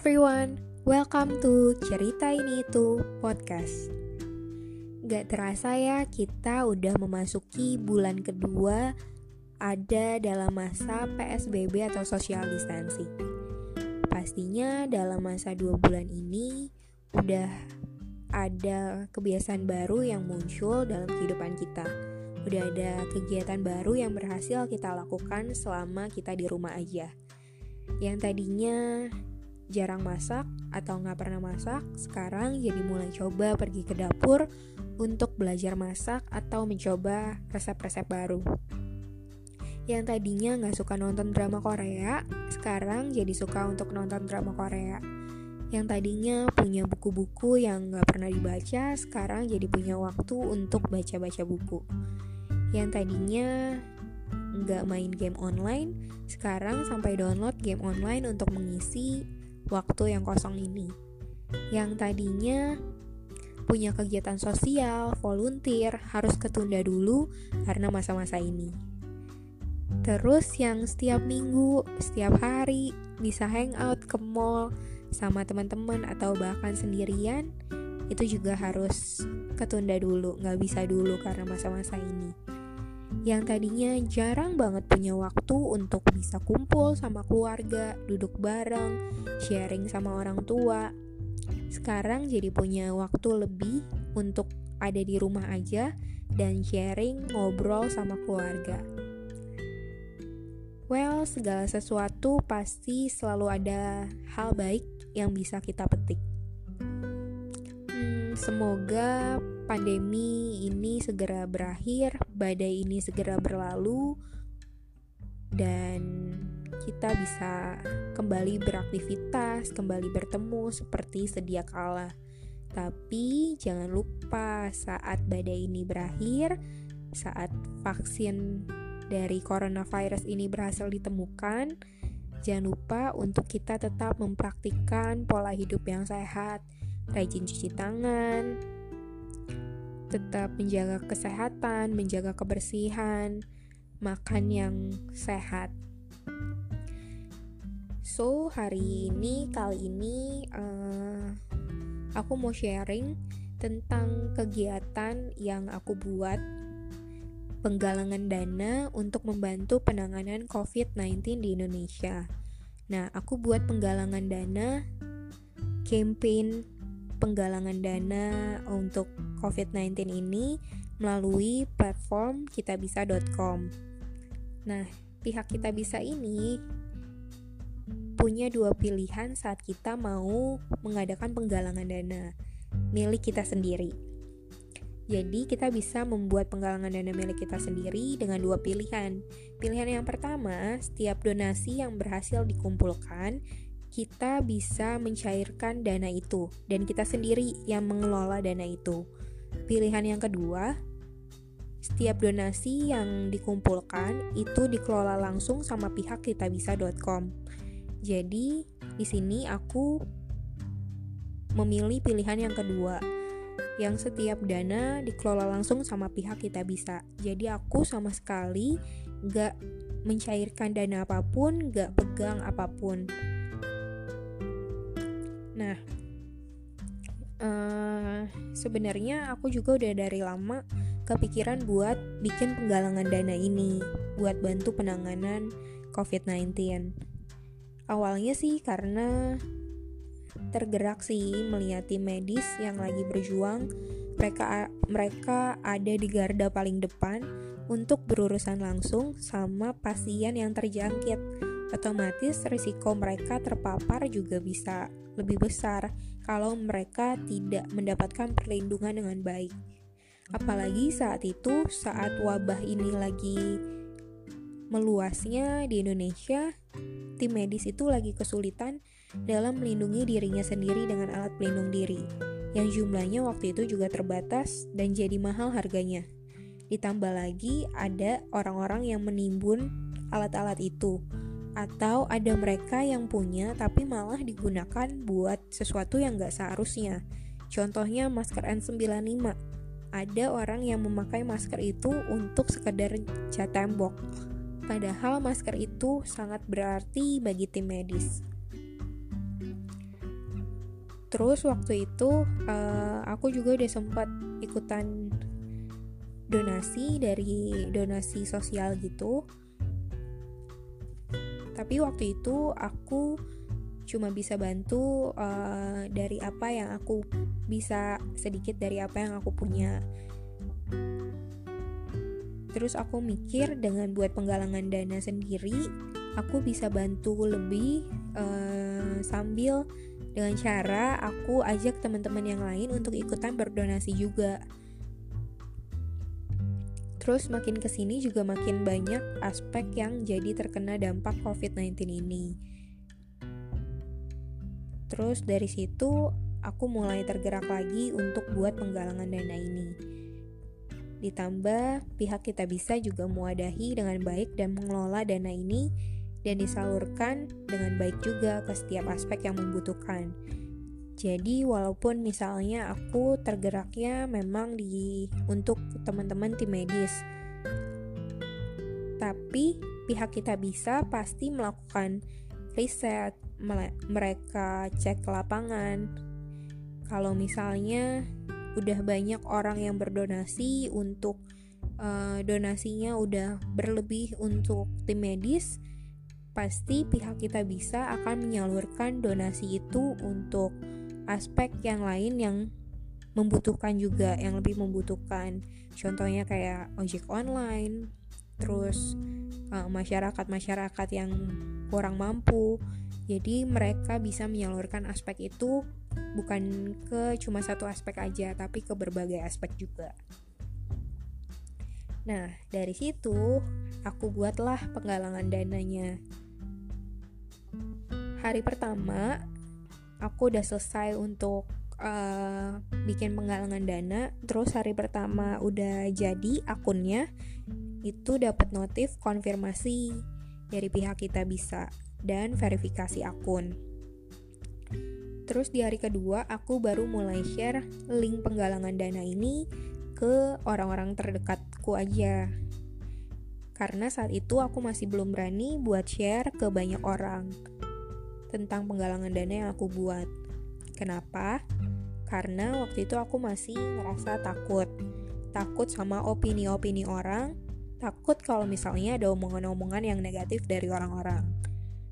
everyone, welcome to Cerita Ini Itu Podcast. Gak terasa ya kita udah memasuki bulan kedua ada dalam masa PSBB atau social distancing. Pastinya dalam masa dua bulan ini udah ada kebiasaan baru yang muncul dalam kehidupan kita. Udah ada kegiatan baru yang berhasil kita lakukan selama kita di rumah aja. Yang tadinya jarang masak atau nggak pernah masak, sekarang jadi mulai coba pergi ke dapur untuk belajar masak atau mencoba resep-resep baru. Yang tadinya nggak suka nonton drama Korea, sekarang jadi suka untuk nonton drama Korea. Yang tadinya punya buku-buku yang nggak pernah dibaca, sekarang jadi punya waktu untuk baca-baca buku. Yang tadinya nggak main game online, sekarang sampai download game online untuk mengisi waktu yang kosong ini. Yang tadinya punya kegiatan sosial, volunteer, harus ketunda dulu karena masa-masa ini. Terus yang setiap minggu, setiap hari bisa hangout ke mall sama teman-teman atau bahkan sendirian, itu juga harus ketunda dulu, nggak bisa dulu karena masa-masa ini yang tadinya jarang banget punya waktu untuk bisa kumpul sama keluarga, duduk bareng, sharing sama orang tua. Sekarang jadi punya waktu lebih untuk ada di rumah aja dan sharing ngobrol sama keluarga. Well, segala sesuatu pasti selalu ada hal baik yang bisa kita petik. Hmm, semoga pandemi ini segera berakhir, badai ini segera berlalu, dan kita bisa kembali beraktivitas, kembali bertemu seperti sedia kala. Tapi jangan lupa saat badai ini berakhir, saat vaksin dari coronavirus ini berhasil ditemukan, jangan lupa untuk kita tetap mempraktikkan pola hidup yang sehat, rajin cuci tangan, tetap menjaga kesehatan, menjaga kebersihan, makan yang sehat. So, hari ini, kali ini, uh, aku mau sharing tentang kegiatan yang aku buat penggalangan dana untuk membantu penanganan COVID-19 di Indonesia. Nah, aku buat penggalangan dana campaign penggalangan dana untuk COVID-19 ini melalui platform kitabisa.com. Nah, pihak Kitabisa ini punya dua pilihan saat kita mau mengadakan penggalangan dana milik kita sendiri. Jadi, kita bisa membuat penggalangan dana milik kita sendiri dengan dua pilihan. Pilihan yang pertama, setiap donasi yang berhasil dikumpulkan kita bisa mencairkan dana itu dan kita sendiri yang mengelola dana itu. Pilihan yang kedua, setiap donasi yang dikumpulkan itu dikelola langsung sama pihak kitabisa.com. Jadi, di sini aku memilih pilihan yang kedua yang setiap dana dikelola langsung sama pihak kita bisa. Jadi aku sama sekali gak mencairkan dana apa pun, gak pegang apa pun. Nah, uh, sebenarnya aku juga udah dari lama kepikiran buat bikin penggalangan dana ini buat bantu penanganan COVID-19. Awalnya sih karena tergerak sih melihat tim medis yang lagi berjuang. Mereka mereka ada di garda paling depan untuk berurusan langsung sama pasien yang terjangkit otomatis risiko mereka terpapar juga bisa lebih besar kalau mereka tidak mendapatkan perlindungan dengan baik. Apalagi saat itu, saat wabah ini lagi meluasnya di Indonesia, tim medis itu lagi kesulitan dalam melindungi dirinya sendiri dengan alat pelindung diri, yang jumlahnya waktu itu juga terbatas dan jadi mahal harganya. Ditambah lagi ada orang-orang yang menimbun alat-alat itu, atau ada mereka yang punya tapi malah digunakan buat sesuatu yang gak seharusnya. Contohnya masker N95. Ada orang yang memakai masker itu untuk sekedar cat tembok. Padahal masker itu sangat berarti bagi tim medis. terus waktu itu uh, aku juga udah sempat ikutan donasi dari donasi sosial gitu tapi waktu itu aku cuma bisa bantu uh, dari apa yang aku bisa sedikit dari apa yang aku punya. Terus aku mikir dengan buat penggalangan dana sendiri aku bisa bantu lebih uh, sambil dengan cara aku ajak teman-teman yang lain untuk ikutan berdonasi juga Terus makin ke sini juga makin banyak aspek yang jadi terkena dampak COVID-19 ini. Terus dari situ aku mulai tergerak lagi untuk buat penggalangan dana ini. Ditambah pihak kita bisa juga mewadahi dengan baik dan mengelola dana ini dan disalurkan dengan baik juga ke setiap aspek yang membutuhkan. Jadi walaupun misalnya aku tergeraknya memang di untuk teman-teman tim medis. Tapi pihak kita bisa pasti melakukan riset, mereka cek ke lapangan. Kalau misalnya udah banyak orang yang berdonasi untuk uh, donasinya udah berlebih untuk tim medis, pasti pihak kita bisa akan menyalurkan donasi itu untuk aspek yang lain yang membutuhkan juga yang lebih membutuhkan. Contohnya kayak ojek online terus uh, masyarakat-masyarakat yang kurang mampu. Jadi mereka bisa menyalurkan aspek itu bukan ke cuma satu aspek aja tapi ke berbagai aspek juga. Nah dari situ aku buatlah penggalangan dananya. Hari pertama aku udah selesai untuk uh, bikin penggalangan dana terus hari pertama udah jadi akunnya itu dapat notif konfirmasi dari pihak kita bisa dan verifikasi akun. Terus di hari kedua aku baru mulai share link penggalangan dana ini ke orang-orang terdekatku aja. Karena saat itu aku masih belum berani buat share ke banyak orang tentang penggalangan dana yang aku buat. Kenapa? Karena waktu itu aku masih ngerasa takut. Takut sama opini-opini orang, takut kalau misalnya ada omongan-omongan yang negatif dari orang-orang.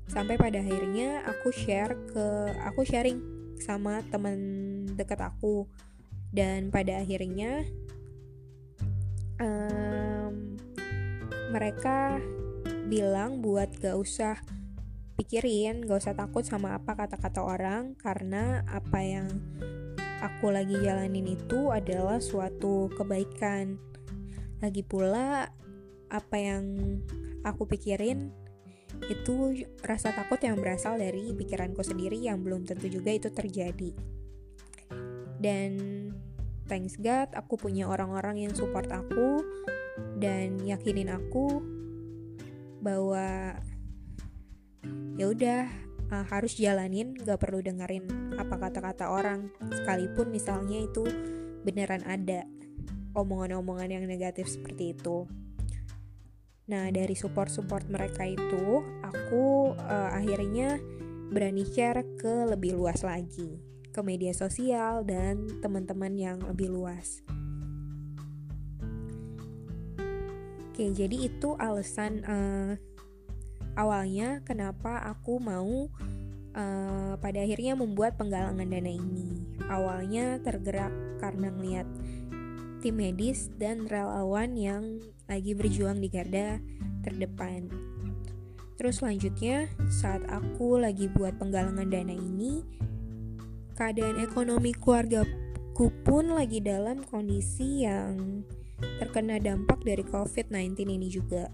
Sampai pada akhirnya aku share ke aku sharing sama teman dekat aku dan pada akhirnya um, mereka bilang buat gak usah pikirin gak usah takut sama apa kata-kata orang karena apa yang aku lagi jalanin itu adalah suatu kebaikan. Lagi pula apa yang aku pikirin itu rasa takut yang berasal dari pikiranku sendiri yang belum tentu juga itu terjadi. Dan thanks God aku punya orang-orang yang support aku dan yakinin aku bahwa ya udah uh, harus jalanin gak perlu dengerin apa kata-kata orang. Sekalipun misalnya itu beneran ada omongan-omongan yang negatif seperti itu. Nah dari support-support mereka itu aku uh, akhirnya berani share ke lebih luas lagi. Ke media sosial dan teman-teman yang lebih luas. Oke jadi itu alasan uh, awalnya kenapa aku mau uh, pada akhirnya membuat penggalangan dana ini. Awalnya tergerak karena melihat tim medis dan relawan yang lagi berjuang di garda terdepan. Terus selanjutnya, saat aku lagi buat penggalangan dana ini, keadaan ekonomi keluargaku pun lagi dalam kondisi yang terkena dampak dari COVID-19 ini juga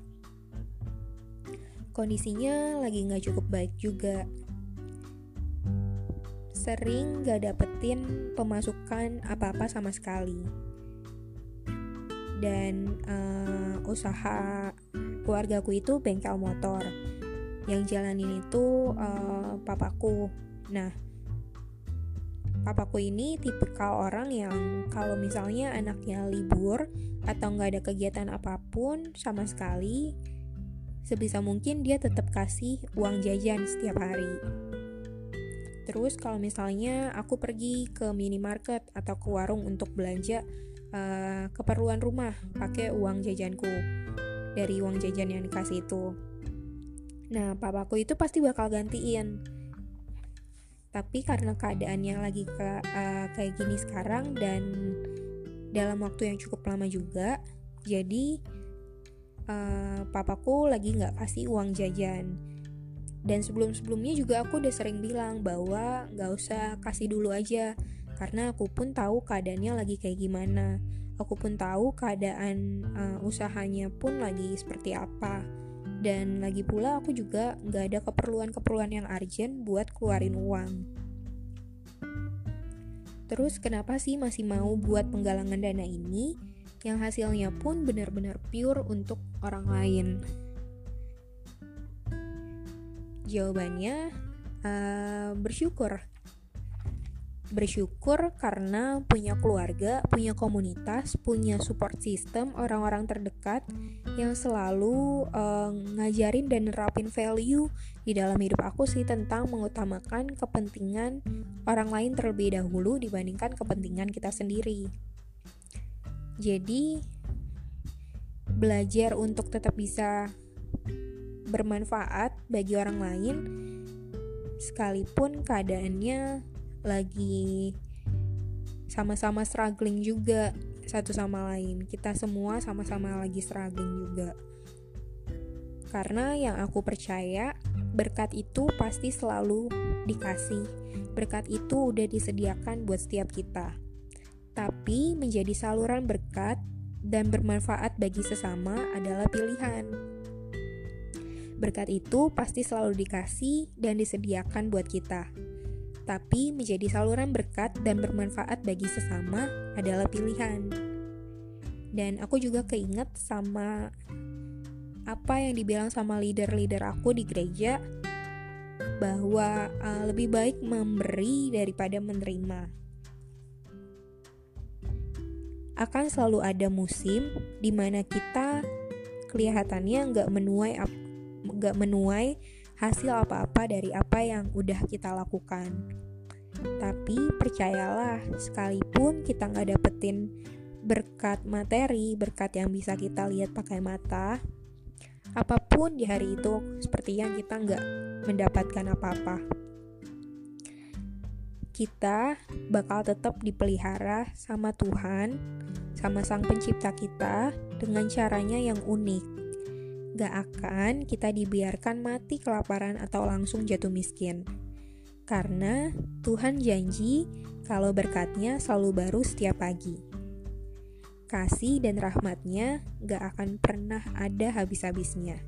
kondisinya lagi nggak cukup baik juga. Sering gak dapetin pemasukan apa-apa sama sekali. Dan uh, usaha keluargaku itu bengkel motor. Yang jalanin itu uh, papaku. Nah, papaku ini tipikal orang yang kalau misalnya anaknya libur atau nggak ada kegiatan apa pun sama sekali, sebisa mungkin dia tetap kasih uang jajan setiap hari. Terus kalau misalnya aku pergi ke minimarket atau ke warung untuk belanja uh, keperluan rumah pakai uang jajanku dari uang jajan yang dikasih itu. Nah, papaku itu pasti bakal gantiin. Tapi karena keadaannya lagi ke, uh, kayak gini sekarang dan dalam waktu yang cukup lama juga, jadi uh, papaku lagi nggak kasih uang jajan dan sebelum-sebelumnya juga aku udah sering bilang bahwa gak usah kasih dulu aja karena aku pun tahu keadaannya lagi kayak gimana. Aku pun tahu keadaan uh, usahanya pun lagi seperti apa. Dan lagi pula aku juga gak ada keperluan-keperluan yang urgent buat keluarin uang. Terus kenapa sih masih mau buat penggalangan dana ini yang hasilnya pun benar-benar pure untuk orang lain? Jawabannya uh, bersyukur. Bersyukur karena punya keluarga, punya komunitas, punya support system, orang-orang terdekat yang selalu uh, ngajarin dan nerapin value di dalam hidup aku sih tentang mengutamakan kepentingan orang lain terlebih dahulu dibandingkan kepentingan kita sendiri. Jadi belajar untuk tetap bisa bermanfaat bagi orang lain sekalipun keadaannya lagi sama-sama struggling juga satu sama lain. Kita semua sama-sama lagi struggling juga. Karena yang aku percaya, berkat itu pasti selalu dikasih. Berkat itu udah disediakan buat setiap kita. Tapi menjadi saluran berkat dan bermanfaat bagi sesama adalah pilihan. Berkat itu pasti selalu dikasih dan disediakan buat kita. Tapi menjadi saluran berkat dan bermanfaat bagi sesama adalah pilihan. Dan aku juga keinget sama apa yang dibilang sama leader-leader aku di gereja bahwa uh, lebih baik memberi daripada menerima. Akan selalu ada musim di mana kita kelihatannya nggak menuai gak menuai hasil apa-apa dari apa yang udah kita lakukan. Tapi percayalah, sekalipun kita nggak dapetin berkat materi, berkat yang bisa kita lihat pakai mata, apa pun di hari itu seperti yang kita nggak mendapatkan apa-apa. Kita bakal tetap dipelihara sama Tuhan, sama Sang Pencipta kita dengan caranya yang unik gak akan kita dibiarkan mati kelaparan atau langsung jatuh miskin. Karena Tuhan janji kalau berkatnya selalu baru setiap pagi. Kasih dan rahmatnya gak akan pernah ada habis-habisnya.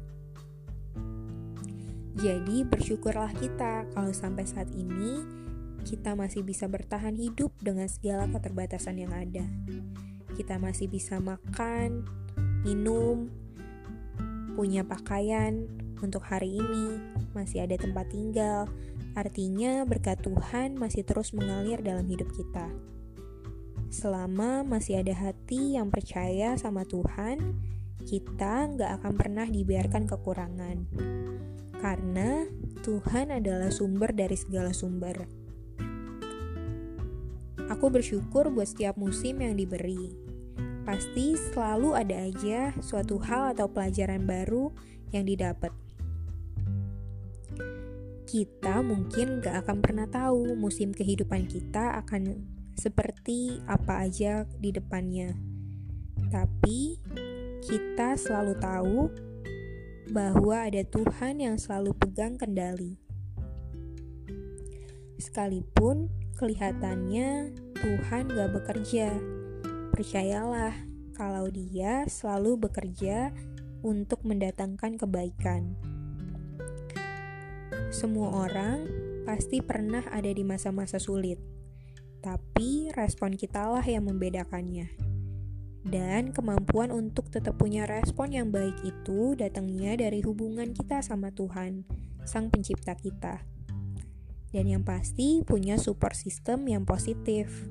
Jadi bersyukurlah kita kalau sampai saat ini kita masih bisa bertahan hidup dengan segala keterbatasan yang ada. Kita masih bisa makan, minum, punya pakaian untuk hari ini, masih ada tempat tinggal, artinya berkat Tuhan masih terus mengalir dalam hidup kita. Selama masih ada hati yang percaya sama Tuhan, kita nggak akan pernah dibiarkan kekurangan. Karena Tuhan adalah sumber dari segala sumber. Aku bersyukur buat setiap musim yang diberi, pasti selalu ada aja suatu hal atau pelajaran baru yang didapat. Kita mungkin gak akan pernah tahu musim kehidupan kita akan seperti apa aja di depannya. Tapi kita selalu tahu bahwa ada Tuhan yang selalu pegang kendali. Sekalipun kelihatannya Tuhan gak bekerja, Percayalah kalau dia selalu bekerja untuk mendatangkan kebaikan. Semua orang pasti pernah ada di masa-masa sulit, tapi respon kitalah yang membedakannya. Dan kemampuan untuk tetap punya respon yang baik itu datangnya dari hubungan kita sama Tuhan, Sang Pencipta kita. Dan yang pasti punya support system yang positif.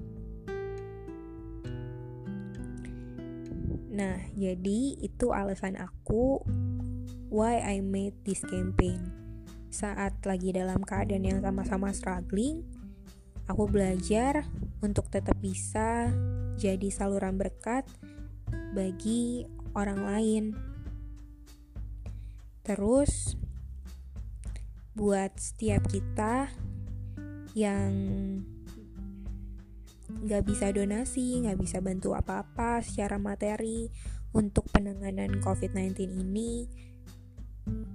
Nah, jadi itu alasan aku why I made this campaign. saat lagi dalam keadaan yang sama-sama struggling, aku belajar untuk tetap bisa jadi saluran berkat bagi orang lain. Terus, buat setiap kita yang nggak bisa donasi, nggak bisa bantu apa-apa secara materi untuk penanganan COVID-19 ini,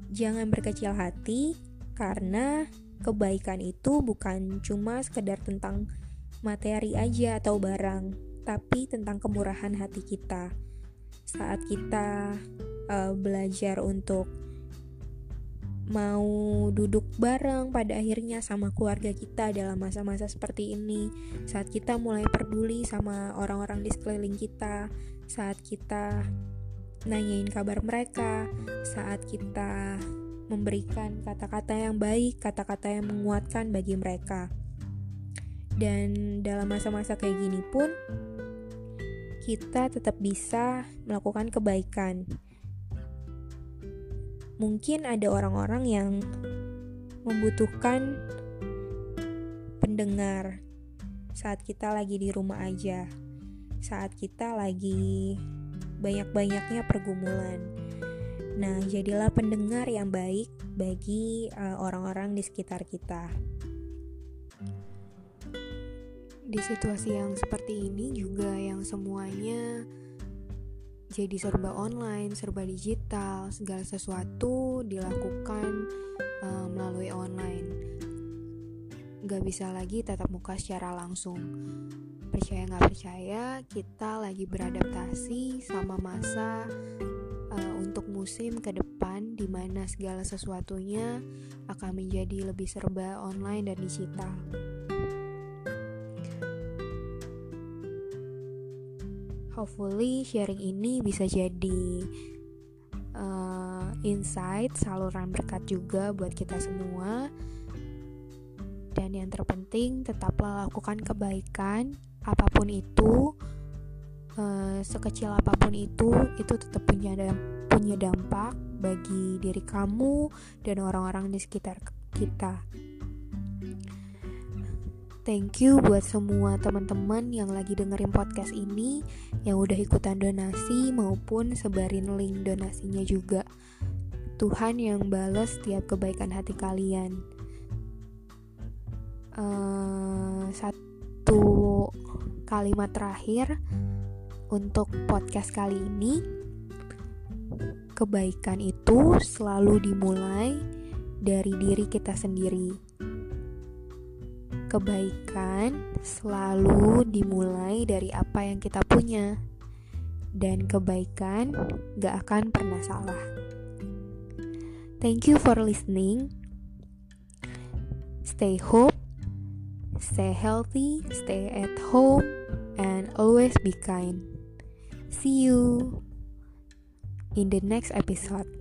jangan berkecil hati karena kebaikan itu bukan cuma sekedar tentang materi aja atau barang, tapi tentang kemurahan hati kita. Saat kita uh, belajar untuk mau duduk bareng pada akhirnya sama keluarga kita dalam masa-masa seperti ini saat kita mulai peduli sama orang-orang di sekeliling kita saat kita nanyain kabar mereka saat kita memberikan kata-kata yang baik, kata-kata yang menguatkan bagi mereka. Dan dalam masa-masa kayak gini pun, kita tetap bisa melakukan kebaikan. Mungkin ada orang-orang yang membutuhkan pendengar saat kita lagi di rumah aja, saat kita lagi banyak-banyaknya pergumulan Nah, jadilah pendengar yang baik bagi eh, orang-orang uh, di sekitar kita. Di situasi yang seperti ini juga yang semuanya jadi serba online, serba digital, segala sesuatu dilakukan uh, melalui online. Gak bisa lagi tatap muka secara langsung. Percaya nggak percaya, kita lagi beradaptasi sama masa uh, untuk musim ke depan di mana segala sesuatunya akan menjadi lebih serba online dan digital. Hopefully sharing ini bisa jadi uh, insight, saluran berkat juga buat kita semua. Dan yang terpenting tetaplah lakukan kebaikan apa pun itu uh, sekecil apa pun itu itu tetap punya punya dampak bagi diri kamu dan orang-orang di sekitar kita. Thank you buat semua teman-teman yang lagi dengerin podcast ini yang udah ikutan donasi maupun sebarin link donasinya juga. Tuhan yang balas setiap kebaikan hati kalian. Uh, satu kalimat terakhir untuk podcast kali ini, kebaikan itu selalu dimulai dari diri kita sendiri. Kebaikan selalu dimulai dari apa yang kita punya, dan kebaikan gak akan pernah salah. Thank you for listening. Stay hope, stay healthy, stay at home, and always be kind. See you in the next episode.